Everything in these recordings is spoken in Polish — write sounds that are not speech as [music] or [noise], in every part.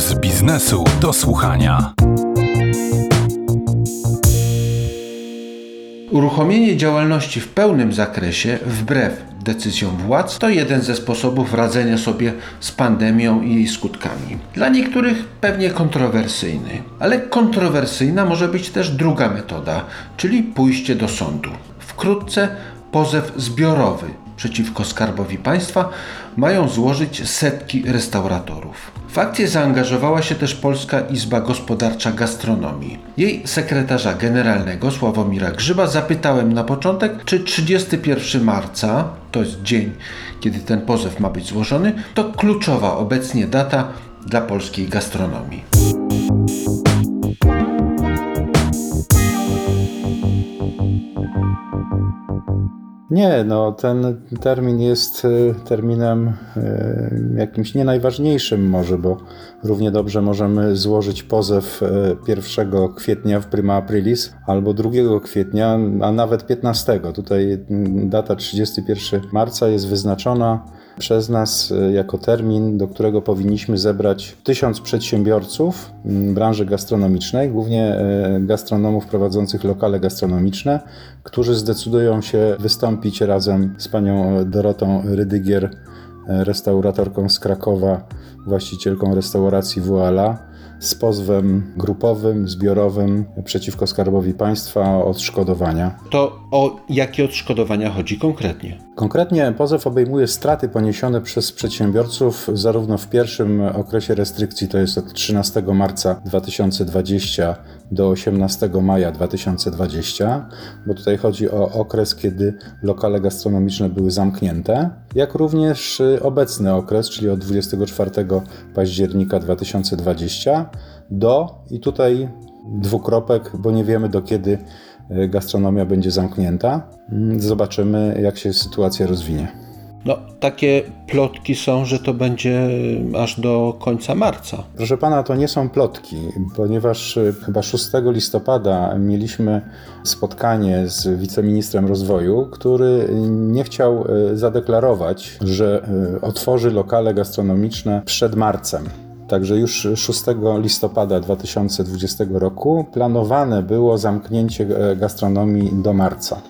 z biznesu do słuchania. Uruchomienie działalności w pełnym zakresie, wbrew decyzjom władz, to jeden ze sposobów radzenia sobie z pandemią i jej skutkami. Dla niektórych pewnie kontrowersyjny, ale kontrowersyjna może być też druga metoda, czyli pójście do sądu. Wkrótce pozew zbiorowy przeciwko Skarbowi Państwa mają złożyć setki restauratorów. W akcję zaangażowała się też Polska Izba Gospodarcza Gastronomii. Jej sekretarza generalnego Sławomira Grzyba zapytałem na początek, czy 31 marca, to jest dzień, kiedy ten pozew ma być złożony, to kluczowa obecnie data dla polskiej gastronomii. Nie, no ten termin jest y, terminem y, jakimś nie najważniejszym może, bo równie dobrze możemy złożyć pozew 1 y, kwietnia w prima aprilis albo 2 kwietnia, a nawet 15. Tutaj data 31 marca jest wyznaczona przez nas e, jako termin, do którego powinniśmy zebrać tysiąc przedsiębiorców branży gastronomicznej, głównie e, gastronomów prowadzących lokale gastronomiczne, którzy zdecydują się wystąpić razem z panią Dorotą Rydygier, e, restauratorką z Krakowa, właścicielką restauracji Voila z pozwem grupowym, zbiorowym przeciwko Skarbowi Państwa o odszkodowania. To o jakie odszkodowania chodzi konkretnie? Konkretnie pozew obejmuje straty poniesione przez przedsiębiorców zarówno w pierwszym okresie restrykcji, to jest od 13 marca 2020 do 18 maja 2020, bo tutaj chodzi o okres, kiedy lokale gastronomiczne były zamknięte, jak również obecny okres, czyli od 24 października 2020 do i tutaj dwukropek, bo nie wiemy do kiedy gastronomia będzie zamknięta. Mm, zobaczymy, jak się sytuacja rozwinie. No, takie plotki są, że to będzie aż do końca marca. Proszę pana, to nie są plotki, ponieważ e, chyba 6 listopada mieliśmy spotkanie z wiceministrem rozwoju, który nie chciał zadeklarować, że otworzy lokale gastronomiczne przed marcem. Także już 6 listopada 2020 roku planowane było zamknięcie e, gastronomii do marca.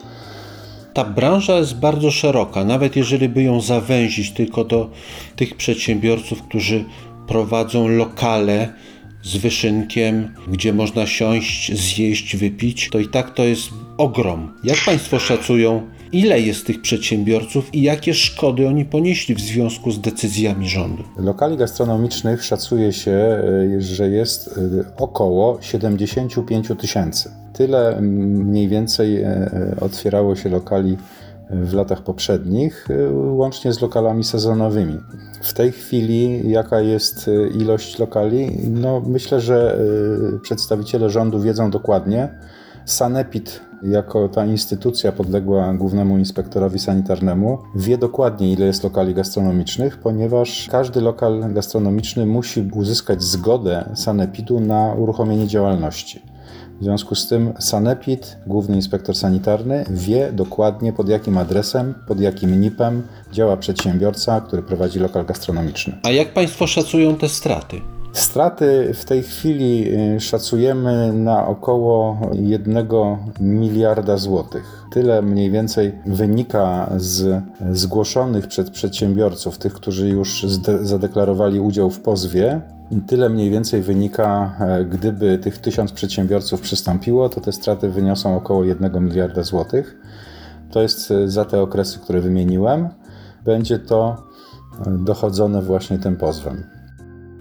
Ta branża jest bardzo szeroka, nawet jeżeli by ją zawęzić tylko do tych przedsiębiorców, którzy prowadzą lokale z wyszynkiem, gdzie można siąść, zjeść, wypić, to i tak to jest ogrom. Jak Państwo szacują, ile jest tych przedsiębiorców i jakie szkody oni ponieśli w związku z decyzjami rządu? Lokali gastronomicznych szacuje się, e, że jest e, około 75 tysięcy. Tyle mniej więcej e, otwierało się lokali w latach poprzednich, łącznie z lokalami sezonowymi. W tej chwili jaka jest ilość lokali? No, myślę, że przedstawiciele rządu wiedzą dokładnie. Sanepid jako ta instytucja podległa głównemu inspektorowi sanitarnemu, wie dokładnie, ile jest lokali gastronomicznych, ponieważ każdy lokal gastronomiczny musi uzyskać zgodę sanepidu na uruchomienie działalności. W związku z tym Sanepid, główny inspektor sanitarny, wie dokładnie pod jakim adresem, pod jakim NIP-em działa przedsiębiorca, który prowadzi lokal gastronomiczny. A jak Państwo szacują te straty? Straty w tej chwili y, szacujemy na około 1 miliarda złotych. Tyle mniej więcej wynika z zgłoszonych przed przedsiębiorców, tych, którzy już zadeklarowali udział w pozwie. Tyle mniej więcej wynika, e, gdyby tych tysiąc przedsiębiorców przystąpiło, to te straty wyniosą około 1 miliarda złotych. To jest e, za te okresy, które wymieniłem. Będzie to e, dochodzone właśnie tym pozwem.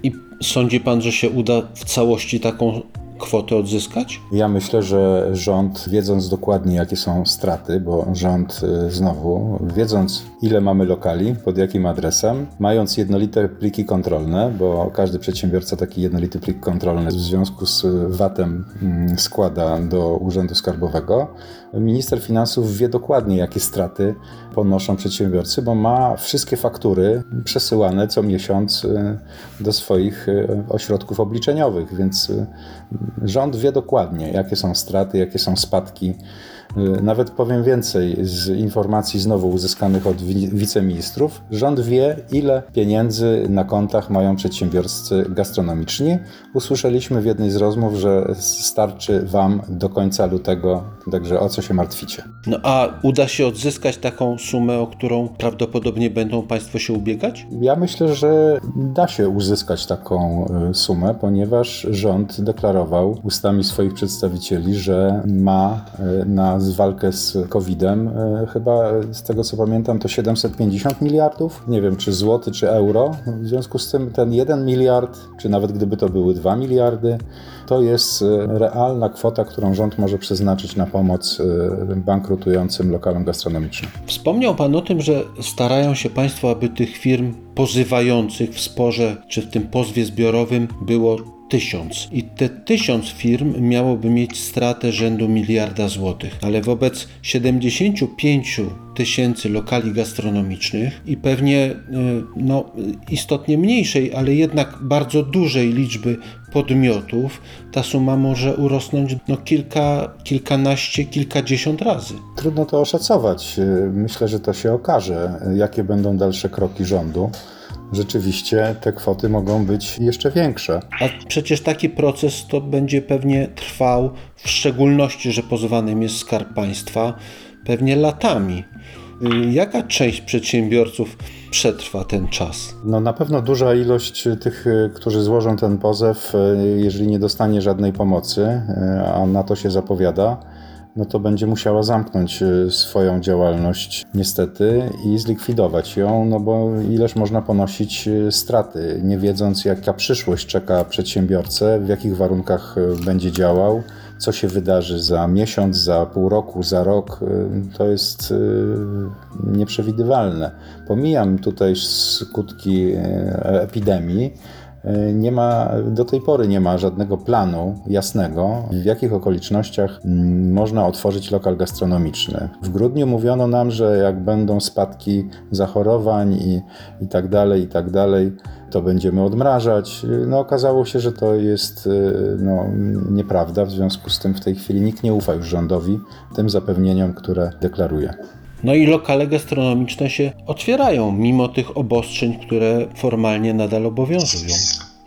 I sądzi pan, że się uda w całości taką kwotę odzyskać? Ja myślę, że rząd, wiedząc dokładnie, jakie są straty, bo rząd y, znowu, wiedząc, ile mamy lokali, pod jakim adresem, mając jednolite pliki kontrolne, bo każdy przedsiębiorca taki jednolity plik kontrolny w związku z VAT-em mm, składa do Urzędu Skarbowego, minister finansów wie dokładnie, jakie straty ponoszą przedsiębiorcy, bo ma wszystkie faktury przesyłane co miesiąc y, do swoich y, ośrodków obliczeniowych, więc rząd wie dokładnie, jakie są straty, jakie są spadki Nawet powiem więcej z informacji znowu uzyskanych od wi- wiceministrów. Rząd wie, ile pieniędzy na kontach mają przedsiębiorcy gastronomiczni. Usłyszeliśmy w jednej z rozmów, że starczy Wam do końca lutego, także o co się martwicie? No a uda się odzyskać taką sumę, o którą prawdopodobnie będą Państwo się ubiegać? Ja myślę, że da się uzyskać taką y, sumę, ponieważ rząd deklarował ustami swoich przedstawicieli, że ma y, na walkę z COVID-em y, chyba y, z tego co pamiętam to 750 miliardów, nie wiem czy złoty czy euro. W związku z tym ten 1 miliard, czy nawet gdyby to były 2 miliardy, to jest y, realna kwota, którą rząd może przeznaczyć na pomoc bankrutującym lokalom gastronomicznym. Wspomniał Pan o tym, że starają się Państwo, aby tych firm pozywających w sporze czy w tym pozwie zbiorowym było tysiąc. I te tysiąc firm miałoby mieć stratę rzędu miliarda złotych. Ale wobec 75 tysięcy lokali gastronomicznych i pewnie y, no, istotnie mniejszej, ale jednak bardzo dużej liczby podmiotów, ta suma może urosnąć no, kilka, kilkanaście, kilkadziesiąt razy. Trudno to oszacować. Myślę, że to się okaże, jakie będą dalsze kroki rządu. Rzeczywiście te kwoty mogą być jeszcze większe. A przecież taki proces to będzie pewnie trwał, w szczególności, że pozwanym jest Skarb Państwa, pewnie latami. Y, Jaka część przedsiębiorców przetrwa ten czas? No na pewno duża ilość tych, y, którzy złożą ten pozew, y, jeżeli nie dostanie żadnej pomocy, y, a na to się zapowiada, no to będzie musiała zamknąć y, swoją działalność niestety i zlikwidować ją, no bo ileż można ponosić y, straty, nie wiedząc jaka przyszłość czeka przedsiębiorcę, w jakich warunkach y, będzie działał, co się wydarzy za miesiąc, za pół roku, za rok, to jest nieprzewidywalne. Pomijam tutaj skutki epidemii. Y, Nie ma, do tej pory nie ma żadnego planu jasnego, w jakich okolicznościach mm, można otworzyć lokal gastronomiczny. W grudniu mówiono nam, że jak będą spadki zachorowań i, i tak dalej, i tak dalej, to będziemy odmrażać. Y, No, okazało się, że to jest y, no, nieprawda, w związku z tym w tej chwili nikt nie ufa już rządowi tym zapewnieniom, które deklaruje. No i lokale gastronomiczne się otwierają, mimo tych obostrzeń, które formalnie nadal obowiązują.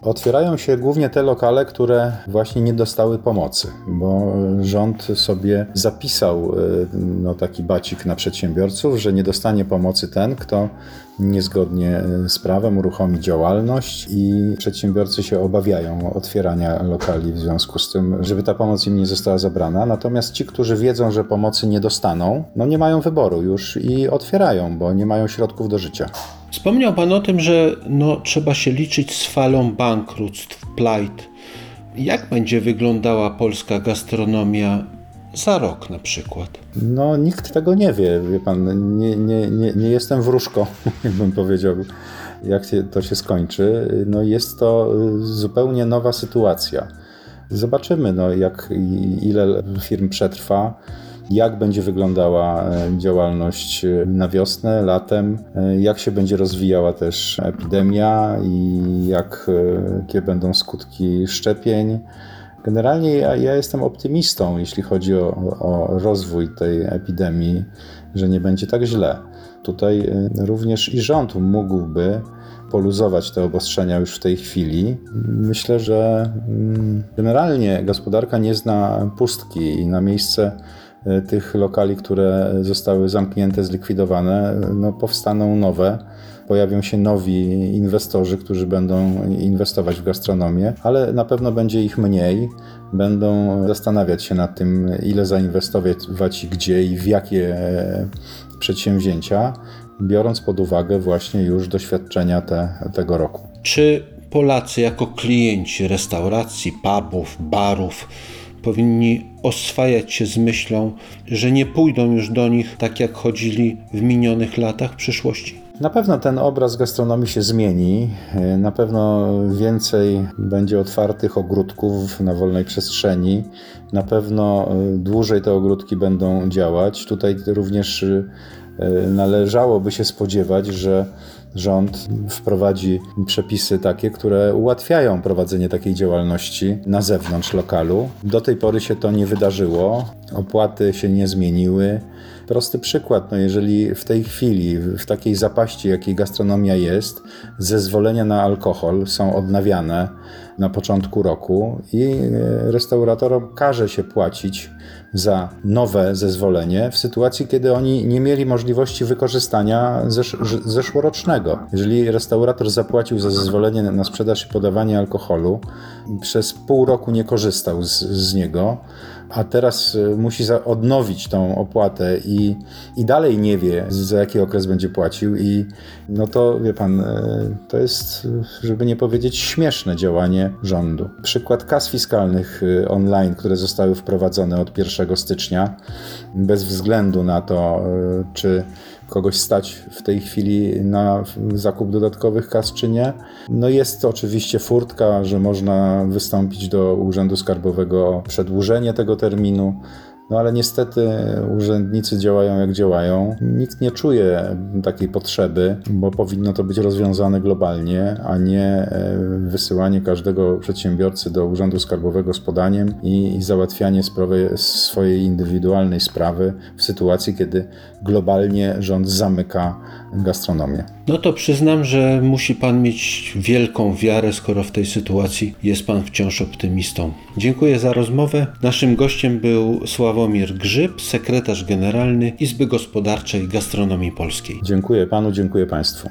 Otwierają się głównie te lokale, które właśnie nie dostały pomocy, bo rząd sobie zapisał y, no, taki bacik na przedsiębiorców, że nie dostanie pomocy ten, kto niezgodnie y, z prawem uruchomi działalność i przedsiębiorcy się obawiają otwierania lokali w związku z tym, żeby ta pomoc im nie została zabrana. Natomiast ci, którzy wiedzą, że pomocy nie dostaną, no nie mają wyboru już i otwierają, bo nie mają środków do życia. Wspomniał Pan o tym, że no, trzeba się liczyć z falą bankructw, plajt. Jak będzie wyglądała polska gastronomia za rok na przykład? No, nikt tego nie wie, wie pan. Nie, nie, nie, nie jestem wróżką, [laughs] bym powiedział, jak to się skończy. No, jest to y, zupełnie nowa sytuacja. Zobaczymy, no, jak, ile firm przetrwa, jak będzie wyglądała e, działalność e, na wiosnę, latem, jak się będzie rozwijała też epidemia i jak, jakie będą skutki szczepień. Generalnie ja, ja jestem optymistą, jeśli chodzi o, o rozwój tej epidemii, że nie będzie tak źle. Tutaj y, również i rząd mógłby poluzować te obostrzenia już w tej chwili. Myślę, że mm, generalnie gospodarka nie zna pustki i na miejsce y, tych lokali, które zostały zamknięte, zlikwidowane, no, powstaną nowe pojawią się nowi inwestorzy, którzy będą inwestować w gastronomię, ale na pewno będzie ich mniej. Będą zastanawiać się nad tym, ile zainwestować i gdzie i w jakie e, przedsięwzięcia, biorąc pod uwagę właśnie już doświadczenia te, tego roku. Czy Polacy jako klienci restauracji, pubów, barów powinni oswajać się z myślą, że nie pójdą już do nich tak jak chodzili w minionych latach w przyszłości? Na pewno ten obraz gastronomii się zmieni. Na pewno więcej będzie otwartych ogródków na wolnej przestrzeni. Na pewno e, dłużej te ogródki będą działać. Tutaj również e, należałoby się spodziewać, że rząd wprowadzi przepisy takie, które ułatwiają prowadzenie takiej działalności na zewnątrz lokalu. Do tej pory się to nie wydarzyło, opłaty się nie zmieniły. Prosty przykład, no jeżeli w tej chwili, w takiej zapaści, jakiej gastronomia jest, zezwolenia na alkohol są odnawiane na początku roku i e, restauratorom każe się płacić za nowe zezwolenie w sytuacji, kiedy oni nie mieli możliwości wykorzystania zesz zeszłorocznego. Jeżeli restaurator zapłacił za zezwolenie na sprzedaż i podawanie alkoholu, przez pół roku nie korzystał z, z niego, a teraz y, musi odnowić tą opłatę i, i dalej nie wie, za jaki okres będzie płacił i no to wie pan, y, to jest, żeby nie powiedzieć, śmieszne działanie rządu. Przykład kas fiskalnych y, online, które zostały wprowadzone od 1 stycznia, bez względu na to, czy kogoś stać w tej chwili na zakup dodatkowych kas, czy nie. No jest to oczywiście furtka, że można wystąpić do Urzędu Skarbowego o przedłużenie tego terminu. No ale niestety urzędnicy działają jak działają. Nikt nie czuje takiej potrzeby, bo powinno to być rozwiązane globalnie, a nie e, wysyłanie każdego przedsiębiorcy do Urzędu Skarbowego z podaniem i, i załatwianie sprawy, swojej indywidualnej sprawy w sytuacji, kiedy globalnie rząd zamyka gastronomię. No to przyznam, że musi pan mieć wielką wiarę, skoro w tej sytuacji jest pan wciąż optymistą. Dziękuję za rozmowę. Naszym gościem był Sławomir Grzyb, sekretarz generalny Izby Gospodarczej Gastronomii Polskiej. Dziękuję panu, dziękuję państwu.